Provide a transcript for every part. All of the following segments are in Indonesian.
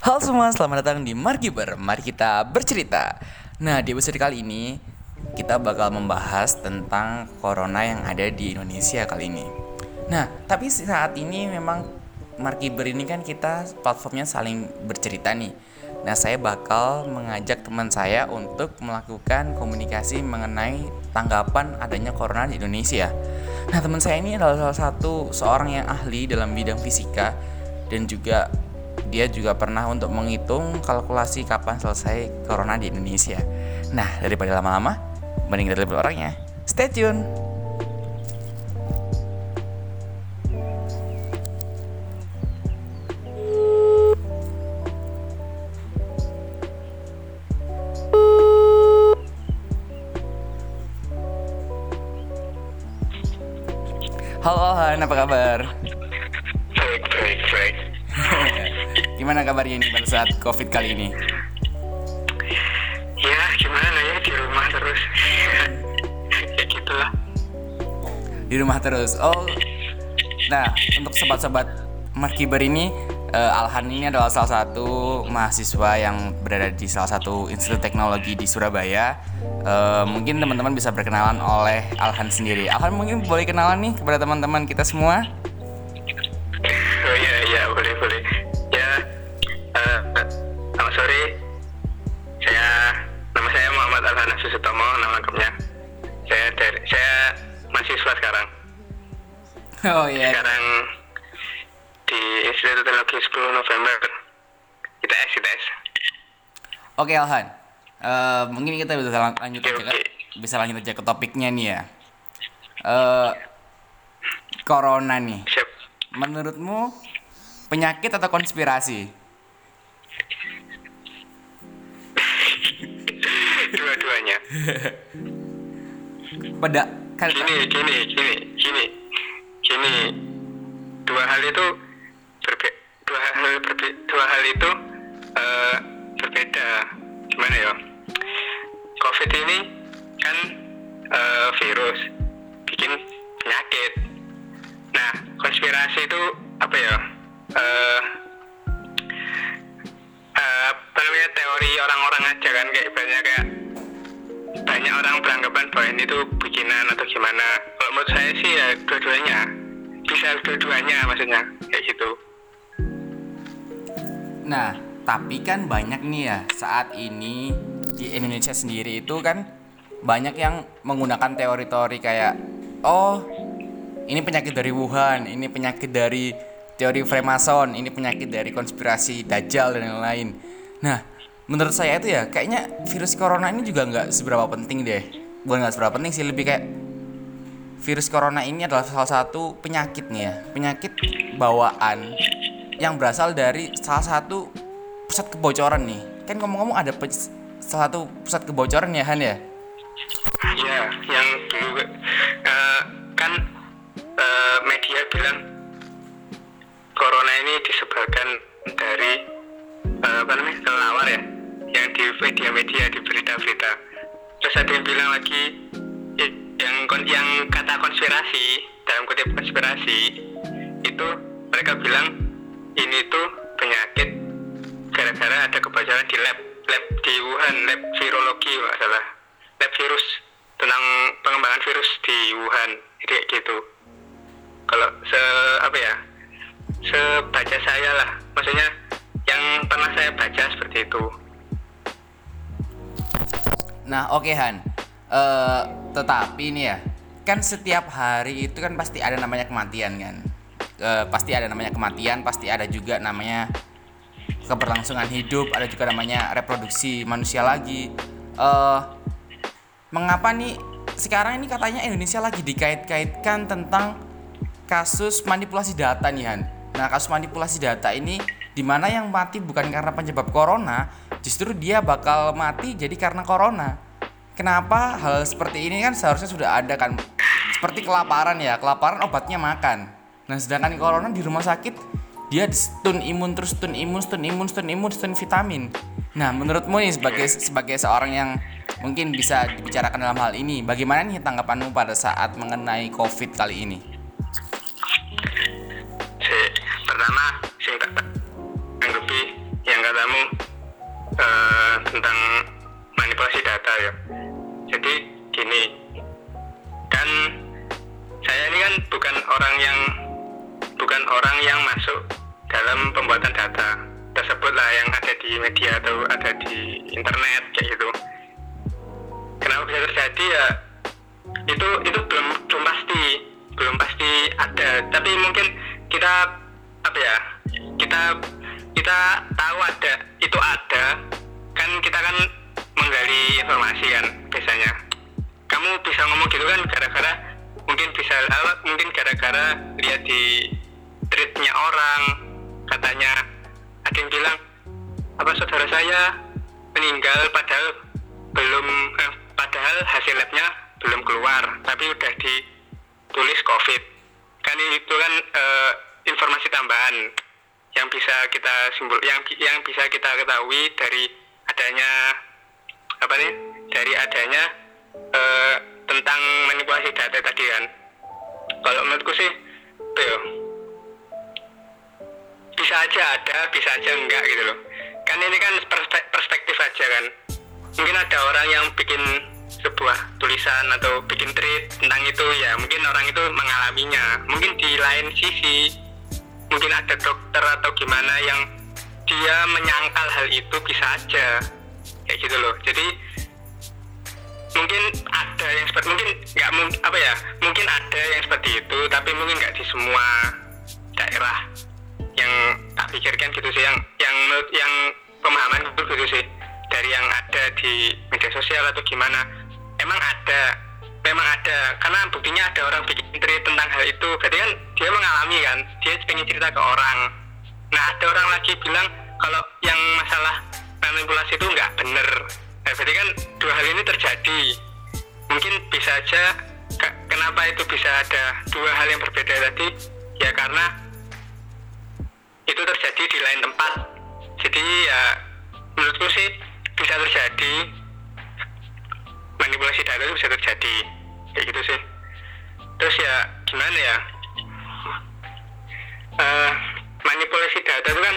Halo semua, selamat datang di Margiber. Mari kita bercerita. Nah, di episode kali ini kita bakal membahas tentang corona yang ada di Indonesia kali ini. Nah, tapi saat ini memang Margiber ini kan kita platformnya saling bercerita nih. Nah, saya bakal mengajak teman saya untuk melakukan komunikasi mengenai tanggapan adanya corona di Indonesia. Nah, teman saya ini adalah salah satu seorang yang ahli dalam bidang fisika dan juga dia juga pernah untuk menghitung kalkulasi kapan selesai corona di Indonesia. Nah, daripada lama-lama, mending kita lihat orangnya. Stay tune. Halo Han, apa kabar? Gimana kabarnya ini pada saat COVID kali ini? Ya, gimana ya di rumah terus. ya gitulah. Di rumah terus. Oh. Nah, untuk sobat-sobat Markiber ini eh, Alhan ini adalah salah satu mahasiswa yang berada di salah satu institut teknologi di Surabaya. Eh, mungkin teman-teman bisa berkenalan oleh Alhan sendiri. Alhan mungkin boleh kenalan nih kepada teman-teman kita semua. Oke Alhan. Eh, mungkin kita bisa lang- lanjut aja ke, oke. bisa lanjut aja ke topiknya nih ya. Eh corona nih. Siap. Menurutmu penyakit atau konspirasi? Dua-duanya. Pada kan gini gini gini gini gini dua hal itu berbe dua hal berbe dua hal itu eh, berbeda. Gimana ya? Covid ini kan eh, virus bikin penyakit. Nah konspirasi itu apa ya? Apa namanya? Teori orang-orang aja kan kayak banyak kayak banyak orang beranggapan bahwa ini tuh bikinan atau gimana. Kalau menurut saya sih ya dua-duanya. Bisa dua-duanya maksudnya kayak gitu. Nah, tapi kan banyak nih ya saat ini di Indonesia sendiri itu kan banyak yang menggunakan teori-teori kayak oh ini penyakit dari Wuhan, ini penyakit dari teori Freemason, ini penyakit dari konspirasi Dajjal dan lain-lain. Nah, menurut saya itu ya kayaknya virus corona ini juga nggak seberapa penting deh. Bukan nggak seberapa penting sih, lebih kayak virus corona ini adalah salah satu penyakit nih ya, penyakit bawaan yang berasal dari salah satu pusat kebocoran nih. Kan ngomong-ngomong ada salah satu pusat kebocoran ya Han ya. ya yang dulu eh, kan eh, media bilang corona ini disebarkan dari eh, apa namanya kelelawar ya yang di media-media di berita-berita terus ada yang bilang lagi yang yang kata konspirasi dalam kutip konspirasi itu mereka bilang ini tuh penyakit gara-gara ada kebocoran di lab lab di Wuhan lab virologi nggak salah lab virus tentang pengembangan virus di Wuhan jadi kayak gitu kalau se apa ya sebaca saya lah maksudnya yang pernah saya baca seperti itu Nah, oke Han. Eh, tetapi nih ya, kan setiap hari itu kan pasti ada namanya kematian kan. Eh, pasti ada namanya kematian, pasti ada juga namanya keberlangsungan hidup, ada juga namanya reproduksi manusia lagi. Eh, mengapa nih sekarang ini katanya Indonesia lagi dikait-kaitkan tentang kasus manipulasi data nih Han. Nah kasus manipulasi data ini di mana yang mati bukan karena penyebab corona, justru dia bakal mati jadi karena corona. Kenapa hal seperti ini kan seharusnya sudah ada kan? Seperti kelaparan ya, kelaparan obatnya makan. Nah sedangkan corona di rumah sakit dia stun imun terus stun imun, stun imun, stun imun, stun vitamin. Nah menurutmu nih sebagai sebagai seorang yang mungkin bisa dibicarakan dalam hal ini, bagaimana nih tanggapanmu pada saat mengenai COVID kali ini? Kan itu kan eh, informasi tambahan yang bisa kita simbol yang yang bisa kita ketahui dari adanya apa nih dari adanya eh, tentang manipulasi data tadi kan. Kalau menurutku sih tuh bisa aja ada bisa aja enggak gitu loh. Kan ini kan perspektif aja kan. Mungkin ada orang yang bikin sebuah tulisan atau bikin tweet tentang itu ya mungkin orang itu mengalaminya. Mungkin di lain sisi mungkin ada dokter atau gimana yang dia menyangkal hal itu bisa aja. Kayak gitu loh. Jadi mungkin ada yang seperti mungkin nggak apa ya mungkin ada yang seperti itu tapi mungkin nggak di semua daerah yang tak pikirkan gitu sih. Yang yang yang pemahaman itu gitu sih. Dari yang ada di media sosial atau gimana emang ada. Memang ada. Karena buktinya ada orang bikin tweet tentang hal itu. Berarti kan dia mengalami kan? Dia pengen cerita ke orang. Nah ada orang lagi bilang kalau yang masalah manipulasi itu nggak bener. Nah, berarti kan dua hal ini terjadi. Mungkin bisa aja kenapa itu bisa ada dua hal yang berbeda tadi? Ya karena itu terjadi di lain tempat. Jadi ya menurutku sih bisa terjadi manipulasi data itu bisa terjadi. Kayak gitu sih. Terus ya gimana ya? Uh, manipulasi data itu kan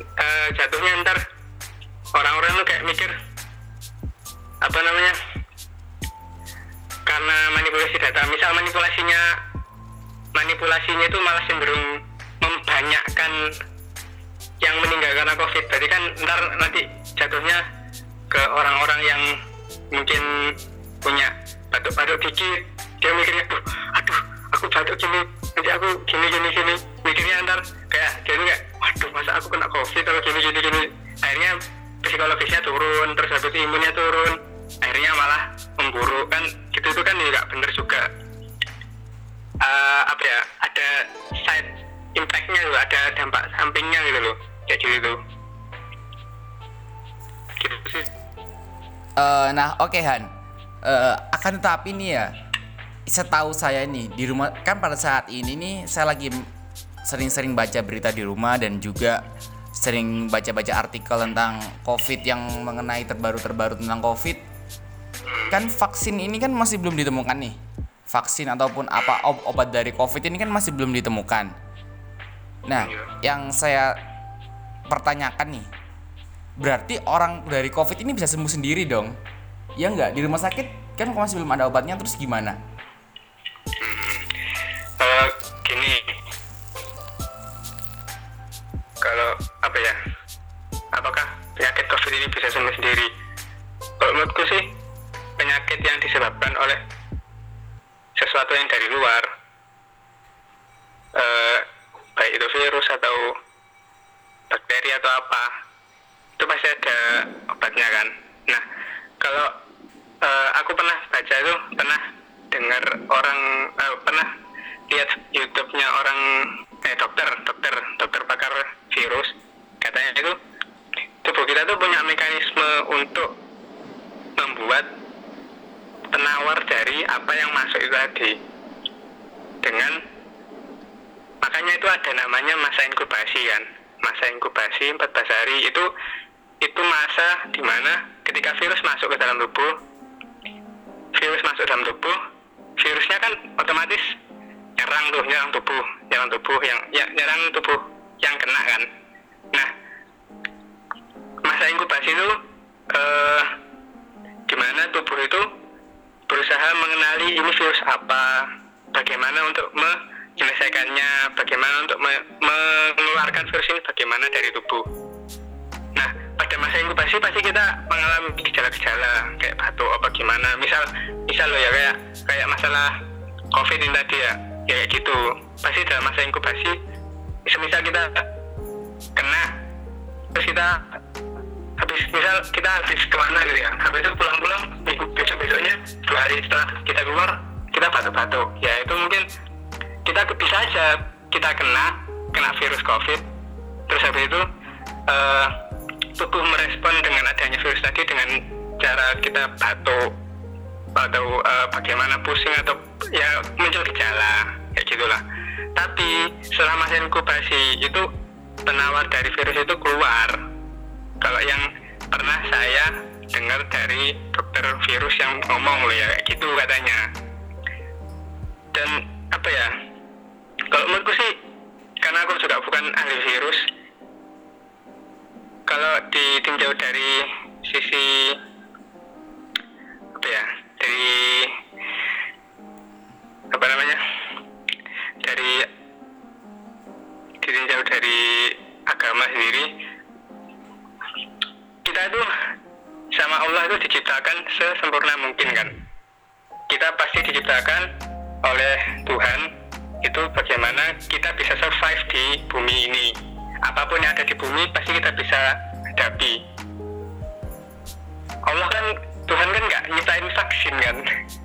uh, jatuhnya ntar orang-orang tuh kayak mikir apa namanya? Karena manipulasi data misal manipulasinya manipulasinya itu malah cenderung membanyakkan yang meninggal karena covid. Berarti kan ntar nanti jatuhnya ke orang-orang yang mungkin punya batuk-batuk dikit dia mikirnya aduh, aduh aku batuk gini nanti aku gini gini gini mikirnya ntar kayak dia kayak waduh masa aku kena covid atau gini gini gini. Akhirnya psikologisnya turun terus habis imunnya turun akhirnya malah memburuk kan. Gitu itu kan nggak bener juga. Uh, apa ya ada side impactnya juga ada dampak sampingnya gitu loh kayak gitu. Gitu sih uh, nah oke okay, Han uh, akan tetapi nih ya setahu saya nih di rumah kan pada saat ini nih saya lagi sering-sering baca berita di rumah dan juga sering baca-baca artikel tentang COVID yang mengenai terbaru-terbaru tentang COVID. Kan vaksin ini kan masih belum ditemukan nih. Vaksin ataupun apa obat dari COVID ini kan masih belum ditemukan. Nah, yang saya pertanyakan nih, berarti orang dari COVID ini bisa sembuh sendiri dong? Ya nggak di rumah sakit kan masih belum ada obatnya terus gimana? dalam tubuh virusnya kan otomatis nyerang tuh nyerang tubuh nyerang tubuh yang ya, nyerang tubuh yang kena kan. Nah masa inkubasi itu eh, gimana tubuh itu berusaha mengenali ini virus apa bagaimana untuk menyelesaikannya bagaimana untuk me mengeluarkan virus ini bagaimana dari tubuh. Pada masa inkubasi pasti kita mengalami gejala-gejala kayak batuk apa gimana. Misal, misal loh ya kayak kayak masalah COVID ini tadi ya, kayak gitu. Pasti dalam masa inkubasi, misal kita kena, terus kita habis misal kita habis ke mana gitu ya, habis itu pulang-pulang minggu besok-besoknya dua hari setelah kita keluar kita batuk-batuk. Ya itu mungkin kita bisa aja kita kena kena virus COVID, terus habis itu uh, tubuh merespon dengan adanya virus tadi dengan cara kita batuk atau uh, bagaimana pusing atau ya muncul gejala kayak gitulah. Tapi selama masa inkubasi itu penawar dari virus itu keluar. Kalau yang pernah saya dengar dari dokter virus yang ngomong loh ya kayak gitu katanya. Dan apa ya kalau menurutku sih karena aku juga bukan ahli virus kalau ditinjau dari sisi apa ya dari apa namanya dari ditinjau dari agama sendiri kita itu sama Allah itu diciptakan sesempurna mungkin kan? Kita pasti diciptakan oleh Tuhan itu bagaimana kita bisa survive di bumi ini apa pun yang ada di bumi pasti kita bisa hadapi. Allah kan Tuhan kan nggak nyiptain vaksin kan?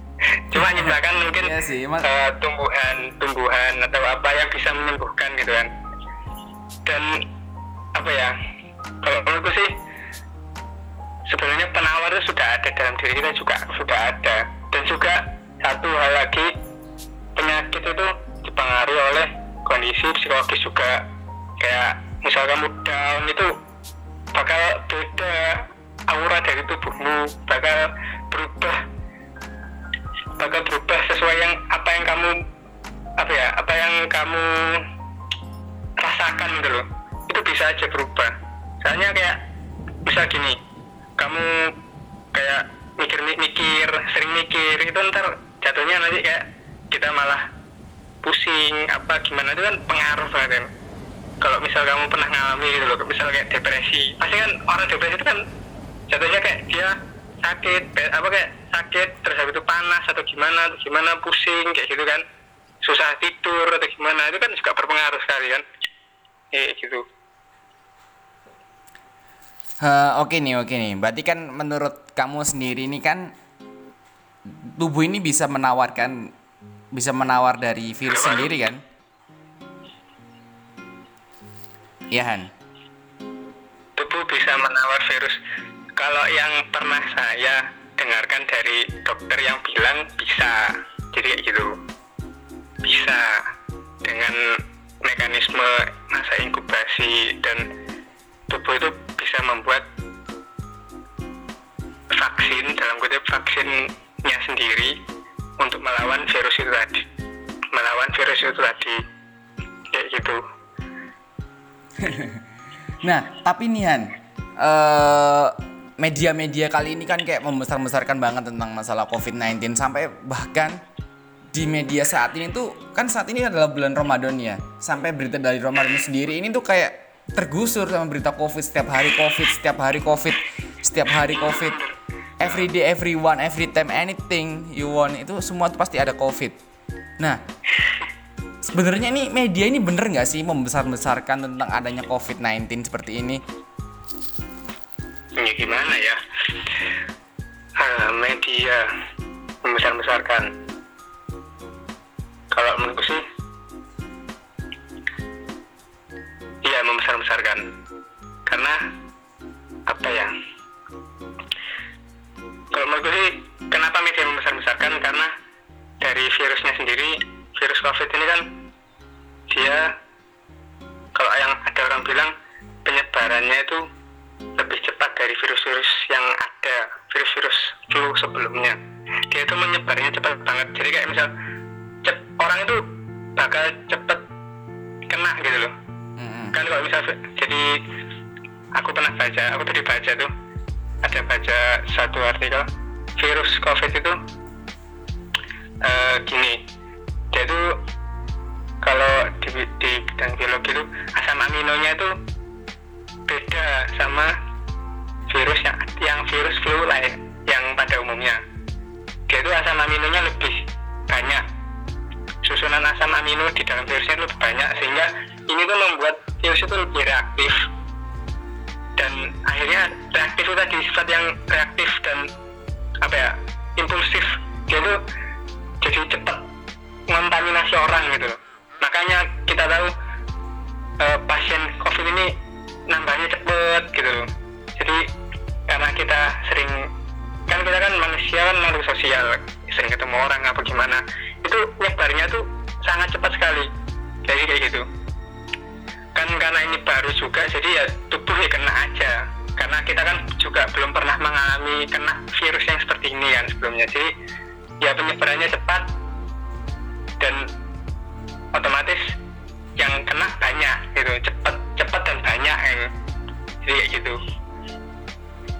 Cuma nyiptakan mungkin Iya sih, Mas. uh, tumbuhan tumbuhan atau apa yang bisa menyembuhkan gitu kan. Dan apa ya kalau menurutku sih sebenarnya penawar itu sudah ada dalam diri kita juga sudah ada. Dan juga satu hal lagi penyakit itu dipengaruhi oleh kondisi psikologis juga kayak misal kamu down itu bakal beda aura dari tubuhmu bakal berubah bakal berubah sesuai yang apa yang kamu apa ya apa yang kamu rasakan gitu loh. Itu bisa aja berubah. Soalnya kayak bisa gini kamu kayak mikir-mikir sering mikir itu ntar jatuhnya nanti kayak kita malah pusing apa gimana itu kan pengaruh banget kan kalau misal kamu pernah ngalami gitu loh misal kayak depresi pasti kan orang depresi itu kan jatuhnya kayak dia sakit apa kayak sakit terus habis itu panas atau gimana atau gimana pusing kayak gitu kan susah tidur atau gimana itu kan juga berpengaruh sekali kan kayak gitu Eh, oke nih, oke nih. Berarti kan menurut kamu sendiri ini kan tubuh ini bisa menawarkan bisa menawar dari virus sendiri kan? Iya Han. tubuh bisa menawar virus. Kalau yang pernah saya dengarkan dari dokter yang bilang bisa, jadi kayak gitu, bisa dengan mekanisme masa inkubasi dan tubuh itu bisa membuat vaksin dalam kutip vaksinnya sendiri untuk melawan virus itu tadi, melawan virus itu tadi, kayak gitu. Nah, tapi nih Han, eh, media-media kali ini kan kayak membesar-besarkan banget tentang masalah COVID-19 sampai bahkan di media saat ini tuh kan saat ini adalah bulan Ramadan ya. Sampai berita dari Ramadan sendiri ini tuh kayak tergusur sama berita COVID setiap hari COVID, setiap hari COVID, setiap hari COVID. Every day, everyone, every time, anything you want itu semua tuh pasti ada COVID. Nah, sebenarnya ini media ini bener nggak sih membesar-besarkan tentang adanya COVID-19 seperti ini? ya gimana ya? Ah, media membesar-besarkan. Kalau menurutku sih iya membesar-besarkan. Karena apa ya? Kalau menurutku sih kenapa media membesar-besarkan? Karena dari virusnya sendiri virus covid ini kan dia kalau yang ada orang bilang penyebarannya itu lebih cepat dari virus-virus yang ada virus-virus flu sebelumnya. Dia itu menyebarnya cepat banget. Jadi kayak misal cep- orang itu bakal cepet kena gitu loh. Mm-mm. kan kalau misal jadi aku pernah baca aku tadi baca tuh ada baca satu artikel virus covid itu eh, gini biologi itu itu sama virus yang yang virus flu lain yang pada umumnya. Dia itu asam aminonya lebih banyak. Susunan asam amino di dalam virusnya lebih banyak sehingga ini tuh membuat virus itu lebih reaktif. Dan akhirnya reaktif itu tadi sifat yang reaktif dan apa ya impulsif. Dia tuh jadi cepat mengontaminasi orang gitu. Makanya kita tahu ini nambahnya cepet gitu jadi karena kita sering kan kita kan manusia kan makhluk sosial. Sering ketemu orang apa gimana. Itu nyebarnya tuh sangat cepat sekali. Jadi kayak gitu. Kan karena ini baru juga jadi ya tubuh ya kena aja. Karena kita kan juga belum pernah mengalami kena virus yang seperti ini kan sebelumnya. Jadi ya penyebarannya cepat. Dan otomatis yang kena banyak gitu cepat dan banyak yang jadi kayak gitu.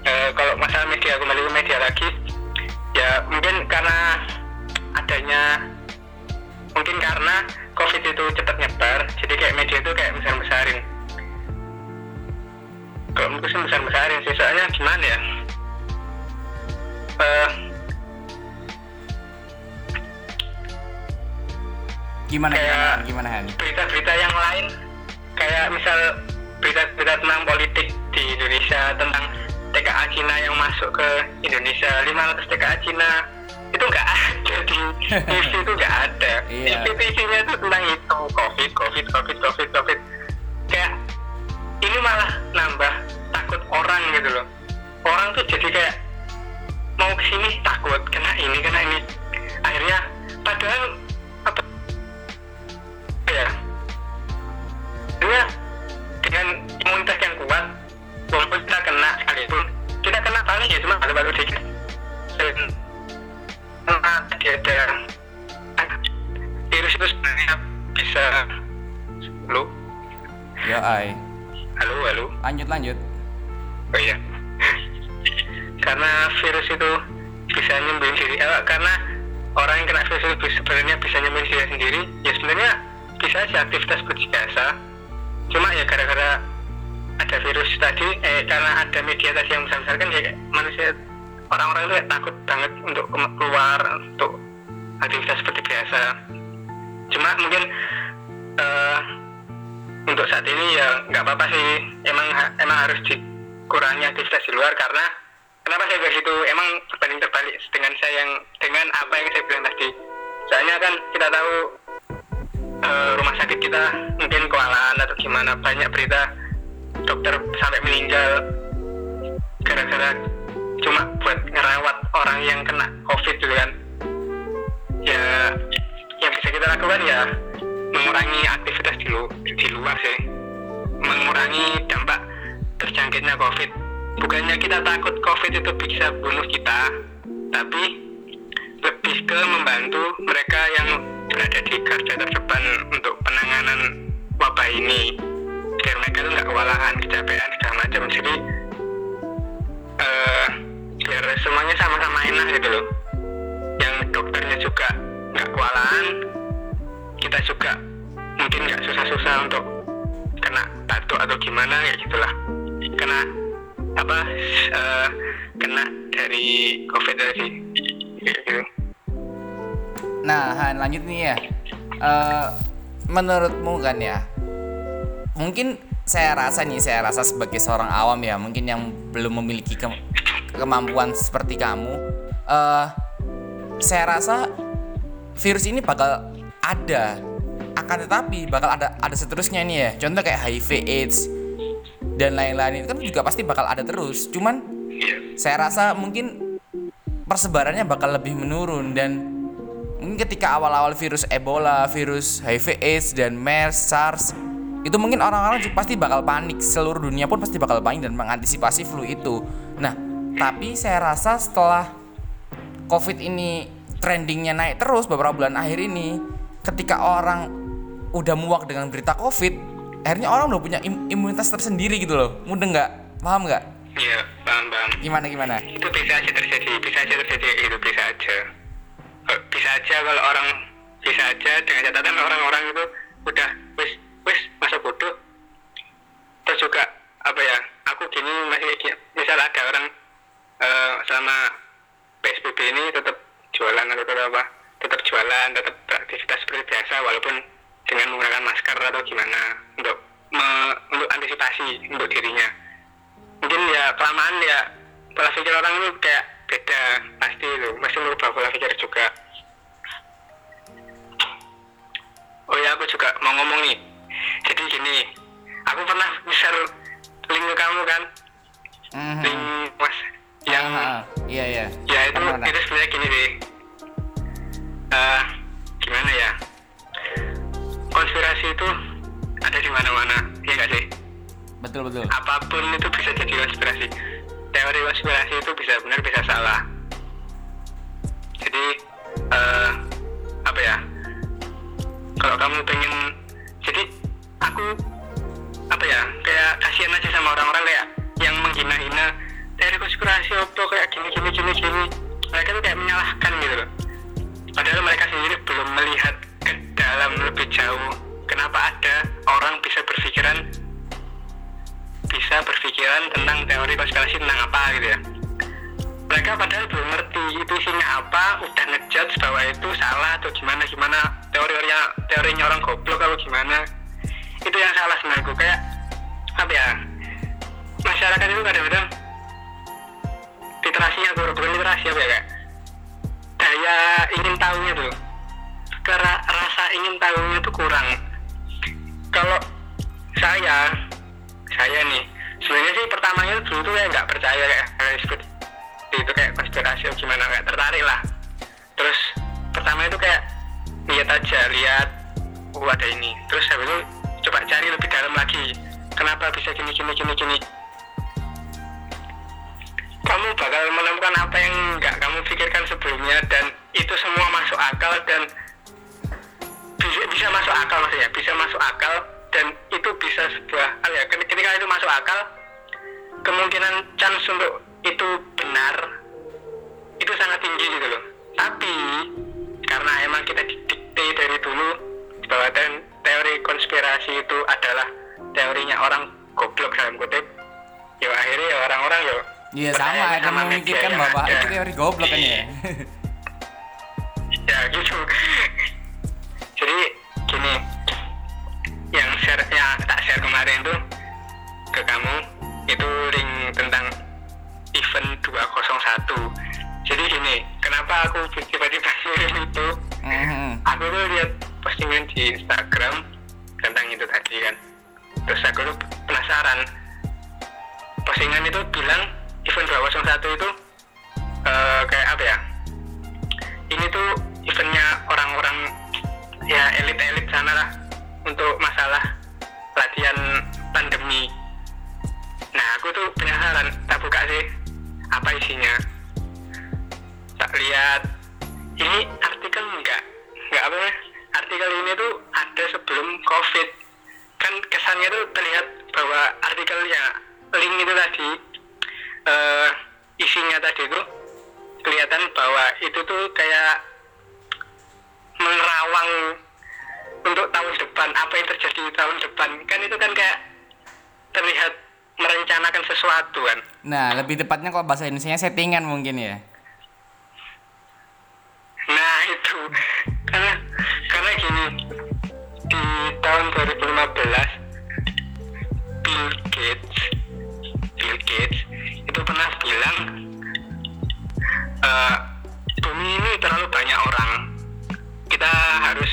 Eh, kalau masalah media kembali ke media lagi. Ya mungkin karena adanya mungkin karena covid itu cepat nyebar jadi kayak media itu kayak besar besarin kalau menurut sih besar besarin sih soalnya gimana ya? Eh, Gimana Kayak- gimana gimana berita-berita yang lain kayak misal berita-berita tentang politik di Indonesia tentang TKA Cina yang masuk ke Indonesia 500 TKA Cina itu nggak ada di TV itu nggak ada. Iya. TV isinya itu tentang itu covid covid covid covid covid. Kayak ini malah nambah takut orang gitu loh. Orang tuh jadi kayak mau ke sini takut kena ini kena ini. Akhirnya padahal Lanjut. Oh iya. Karena virus itu bisa nyembuhin diri. Eh, karena orang yang kena virus itu sebenarnya bisa nyembuhin diri sendiri ya sebenarnya bisa aja aktivitas biasa. Cuma ya gara-gara ada virus tadi eh karena ada media tadi yang besar kan ya manusia orang-orang itu takut banget untuk keluar untuk aktivitas seperti biasa. Cuma mungkin eh, untuk saat ini ya nggak apa-apa sih. Emang emang harus dikurangi aktivitas di luar karena kenapa saya bilang gitu? Emang berbanding terbalik dengan saya yang dengan apa yang saya bilang tadi. Soalnya kan kita tahu eh, rumah sakit kita mungkin kewalahan atau gimana. Banyak berita dokter sampai meninggal gara-gara cuma buat ngerawat orang yang kena covid gitu kan. Ya yang bisa kita lakukan ya mengurangi aktivitas di, lu- di luar sih. Mengurangi dampak terjangkitnya covid. Bukannya kita takut covid itu bisa bunuh kita tapi lebih ke membantu mereka yang berada di garda terdepan untuk penanganan wabah ini. Biar mereka itu nggak kewalahan kecapean segala macam. Jadi eh biar semuanya sama-sama enak gitu loh. Yang dokternya juga nggak kewalahan kita juga mungkin nggak susah-susah untuk kena batuk atau gimana kayak gitulah. Kena apa eh, kena dari covid tadi. Gitu. Nah, Han, lanjut nih ya. Eh, menurutmu kan ya, mungkin saya rasa nih, saya rasa sebagai seorang awam ya, mungkin yang belum memiliki ke- kemampuan seperti kamu, eh, saya rasa virus ini bakal ada, akan tetapi bakal ada ada seterusnya nih ya. Contoh kayak HIV/AIDS dan lain-lain itu kan juga pasti bakal ada terus. Cuman Iya. saya rasa mungkin persebarannya bakal lebih menurun dan mungkin ketika awal-awal virus Ebola, virus HIV/AIDS dan MERS, SARS itu mungkin orang-orang juga pasti bakal panik, seluruh dunia pun pasti bakal panik dan mengantisipasi flu itu. Nah, tapi saya rasa setelah COVID ini trendingnya naik terus beberapa bulan akhir ini, ketika orang udah muak dengan berita covid akhirnya orang udah punya im imunitas tersendiri gitu loh. Mudah nggak? Paham nggak? Iya paham paham. Gimana gimana? Itu bisa aja terjadi bisa aja terjadi itu bisa aja. Bisa aja kalau orang bisa aja dengan catatan orang-orang itu udah wis wis masa bodoh. Terus juga apa ya aku gini masih gini. misal ada orang uh, sama PSBB ini tetap jualan atau apa beraktivitas seperti biasa walaupun dengan menggunakan masker atau gimana untuk me- untuk antisipasi untuk dirinya. Mungkin ya kelamaan ya pola pikir orang itu kayak beda pasti itu. Pasti merubah pola pikir juga. Oh ya aku juga mau ngomong nih. Jadi itu yang salah sebenarnya kayak apa ya masyarakat itu kadang-kadang literasinya kurang bukan literasi apa ya kayak daya ingin tahunya tuh. Karena rasa ingin tahunya tuh kurang. Kalau saya saya nih sebenarnya sih pertamanya dulu tuh kayak nggak percaya kayak itu kayak konspirasi gimana kayak tertarik lah. Terus pertama itu kayak lihat aja lihat oh ada ini. Terus habis itu coba cari lebih dalam lagi. Kenapa bisa gini gini gini gini? Kamu bakal menemukan apa yang nggak kamu pikirkan sebelumnya dan itu semua masuk akal dan bisa, bisa masuk akal maksudnya. Bisa masuk akal dan itu bisa sebuah hal ya. Ketika itu masuk akal kemungkinan chance untuk itu benar itu sangat tinggi gitu loh. Tapi karena emang kita didikte dari dulu bahwa teori konspirasi itu adalah teorinya orang goblok dalam kutip. Ya akhirnya ya orang-orang ya iya sama kan media memikirkan bahwa ada. itu teori goblok kan ya? Ya gitu. Jadi gini. Yang share yang tak share kemarin tuh ke kamu itu link tentang event 201 jadi gini kenapa aku tiba-tiba ngirim itu? Mhm. aku tuh lihat postingan di Instagram itu tadi kan. Terus aku tuh penasaran. Postingan itu bilang event 201 itu eh, kayak apa ya? Ini tuh eventnya orang-orang ya elit-elit sana lah untuk masalah latihan pandemi. Nah aku tuh penasaran tak buka sih apa isinya? Tak lihat. Ini artikel enggak enggak apa ya? Artikel ini tuh ada sebelum covid kesannya tuh terlihat bahwa artikelnya link itu tadi eh, isinya tadi tuh kelihatan bahwa itu tuh kayak menerawang untuk tahun depan apa yang terjadi di tahun depan. Kan itu kan kayak terlihat merencanakan sesuatu kan? Nah lebih tepatnya kalau bahasa Indonesia settingan mungkin ya. Nah itu. Karena karena gini di tahun 2015 Gates itu pernah bilang eh, bumi ini terlalu banyak orang. Kita harus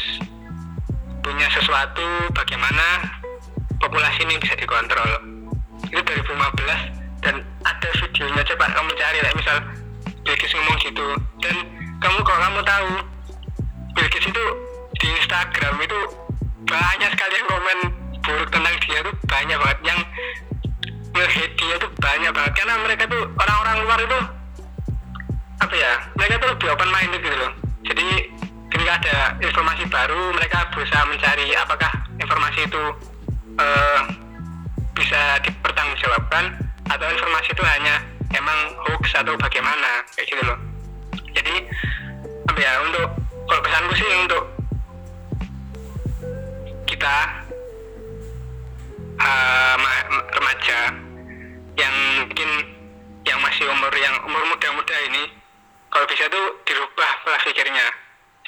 punya sesuatu bagaimana populasi ini bisa dikontrol. Itu 2015 dan ada videonya coba kamu cari lah misal Bill ngomong gitu. Dan kamu kalau kamu tahu Bill itu di Instagram itu banyak sekali yang komen buruk tentang dia tuh banyak banget mereka tuh orang-orang luar itu apa ya mereka tuh lebih open minded gitu loh. Jadi ketika ada informasi baru mereka berusaha mencari apakah informasi itu eh, bisa dipertanggungjawabkan atau informasi itu hanya emang hoax atau bagaimana kayak gitu loh. Jadi apa ya untuk kalau pesanku sih untuk kita ma- remaja yang mungkin yang masih umur yang umur muda-muda ini kalau bisa tuh dirubah pola pikirnya.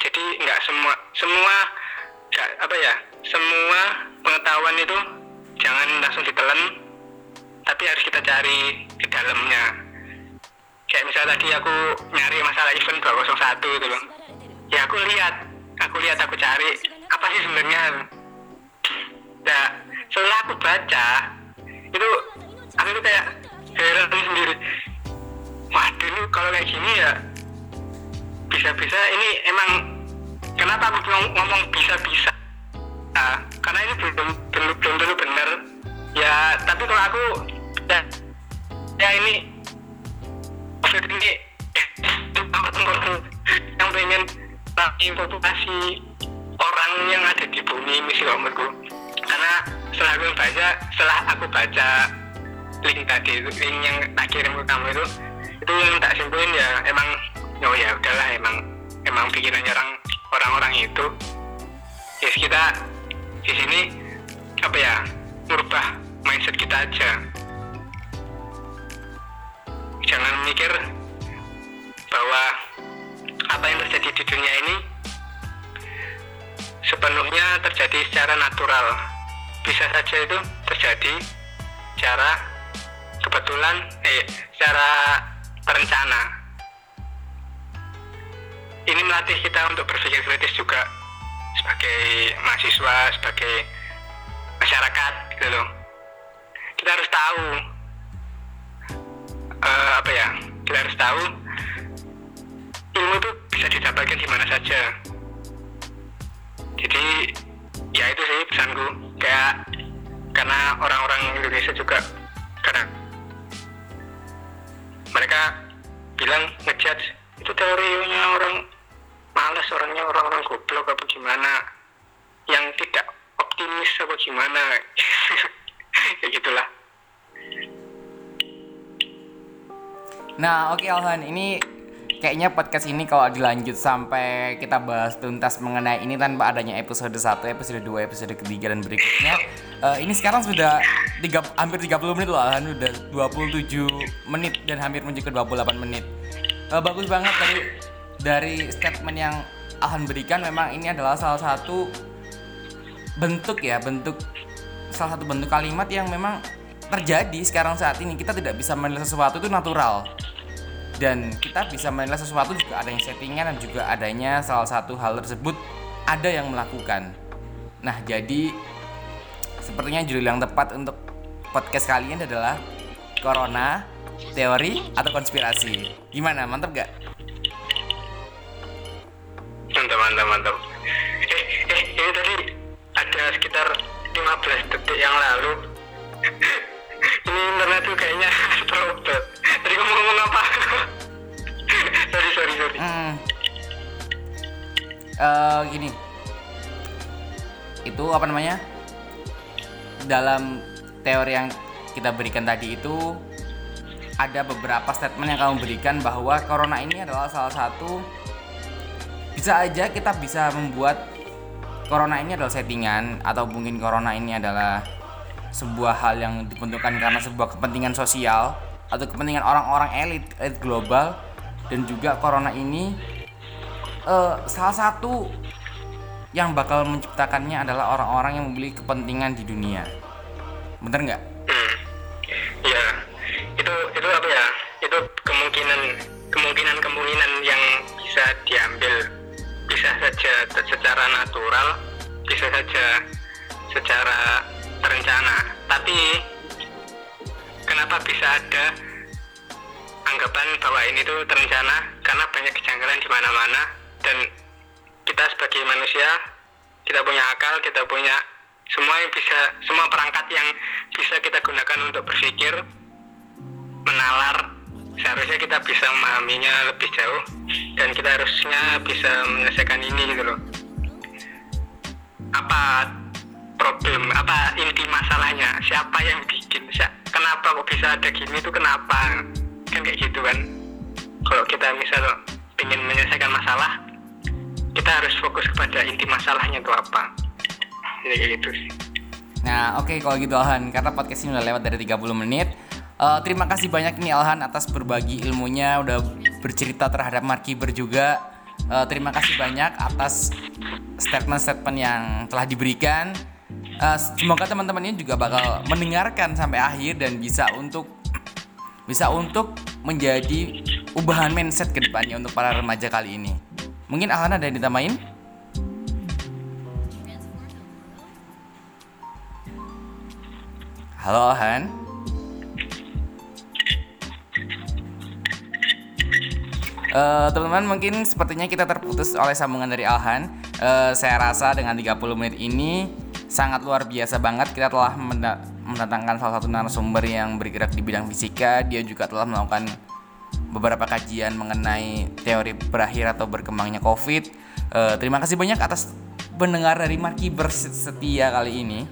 Jadi nggak semua semua nggak apa ya semua pengetahuan itu jangan langsung ditelan tapi harus kita cari di dalamnya. Kayak misalnya tadi aku nyari masalah event 201 itu loh. Ya aku lihat aku lihat aku cari apa sih sebenarnya? Nah setelah aku baca itu aku kayak heran sendiri. Waduh ini kalau kayak gini ya bisa-bisa ini emang kenapa aku ngomong, bisa-bisa? Nah, karena ini belum belum belum tentu benar. Ya tapi kalau aku ya, ya ini covid ini yang pengen lagi populasi orang yang ada di bumi kalau menurutku karena setelah aku baca setelah aku baca link tadi itu link yang tak kirim ke kamu itu itu yang tak simpulin ya emang oh ya udahlah emang emang pikirannya orang orang-orang itu. Ya kita di sini apa ya merubah mindset kita aja. Jangan mikir bahwa apa yang terjadi di dunia ini sepenuhnya terjadi secara natural. Bisa saja itu terjadi secara kebetulan eh secara terencana. Ini melatih kita untuk berpikir kritis juga sebagai mahasiswa sebagai masyarakat gitu loh. Kita harus tahu uh, apa ya kita harus tahu ilmu itu bisa didapatkan di mana saja. Jadi ya itu sih pesanku. Kayak karena orang-orang Indonesia juga karena mereka bilang ngejudge. Itu teorinya orang malas orangnya orang-orang goblok apa gimana? Yang tidak optimis apa gimana? Ya gitulah. Nah, oke Alhan, ini kayaknya podcast ini kalau dilanjut sampai kita bahas tuntas mengenai ini tanpa adanya episode 1, episode 2, episode ketiga dan berikutnya. Uh, ini sekarang sudah tiga, hampir 30 menit loh Alhan, udah 27 menit dan hampir menuju ke 28 menit. Uh, bagus banget dari dari statement yang Alhan berikan. Memang ini adalah salah satu bentuk ya, bentuk salah satu bentuk kalimat yang memang terjadi sekarang saat ini. Kita tidak bisa menilai sesuatu itu natural. Dan kita bisa menilai sesuatu juga adanya settingan dan juga adanya salah satu hal tersebut ada yang melakukan. Nah jadi sepertinya judul yang tepat untuk podcast kalian adalah Corona teori atau konspirasi gimana mantap gak? mantap mantap mantap eh eh ini tadi ada sekitar 15 detik yang lalu ini internet tuh kayaknya trouble tadi kamu ngomong apa sorry sorry sorry Hmm. Eh, gini. Itu apa namanya? Dalam teori yang kita berikan tadi itu ada beberapa statement yang kamu berikan bahwa corona ini adalah salah satu bisa aja kita bisa membuat corona ini adalah settingan atau mungkin corona ini adalah sebuah hal yang dibentukkan karena sebuah kepentingan sosial atau kepentingan orang-orang elit global. Dan juga corona ini eh, salah satu yang bakal menciptakannya adalah orang-orang yang memiliki kepentingan di dunia. Bener nggak? hmm. ya itu itu apa ya? Itu kemungkinan kemungkinan kemungkinan yang bisa diambil. Bisa saja secara natural bisa saja secara terencana. Tapi kenapa bisa ada anggapan bahwa ini tuh terencana? Karena banyak kejanggalan di mana-mana dan kita sebagai manusia kita punya akal kita punya semua yang bisa semua perangkat yang bisa kita gunakan untuk berpikir menalar. Seharusnya kita bisa memahaminya lebih jauh dan kita harusnya bisa menyelesaikan ini gitu loh. Apa problem apa inti masalahnya? Siapa yang bikin? Kenapa kok bisa ada gini itu kenapa? Kan kayak gitu kan. Kalau kita misal ingin menyelesaikan masalah kita harus fokus kepada inti masalahnya itu apa jadi kayak gitu sih Nah, oke kalau gitu Alhan, karena podcast ini udah lewat dari 30 menit. Eh, terima kasih banyak nih Alhan atas berbagi ilmunya, udah bercerita terhadap Markiber juga. Eh, terima kasih banyak atas statement-statement yang telah diberikan. Eh, semoga teman-teman ini juga bakal mendengarkan sampai akhir dan bisa untuk bisa untuk menjadi ubahan mindset ke depannya untuk para remaja kali ini. Mungkin Alana ada yang ditambahin? Halo Alhan. Eh, teman-teman mungkin sepertinya kita terputus oleh sambungan dari Alhan. Eh, saya rasa dengan 30 menit ini sangat luar biasa banget kita telah menda- mendatangkan salah satu narasumber yang bergerak di bidang fisika. Dia juga telah melakukan beberapa kajian mengenai teori berakhir atau berkembangnya COVID. Eh, terima kasih banyak atas pendengar dari Markiber setia kali ini.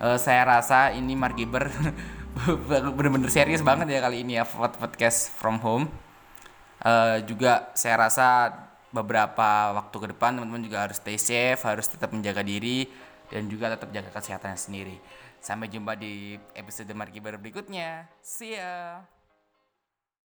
Eh, saya rasa ini Markiber bener-bener serius banget ya kali ini ya pod- podcast from home. Eh, juga saya rasa beberapa waktu ke depan teman-teman juga harus stay safe, harus tetap menjaga diri dan juga tetap jaga kesehatannya sendiri. Sampai jumpa di episode Markibar berikutnya. See ya.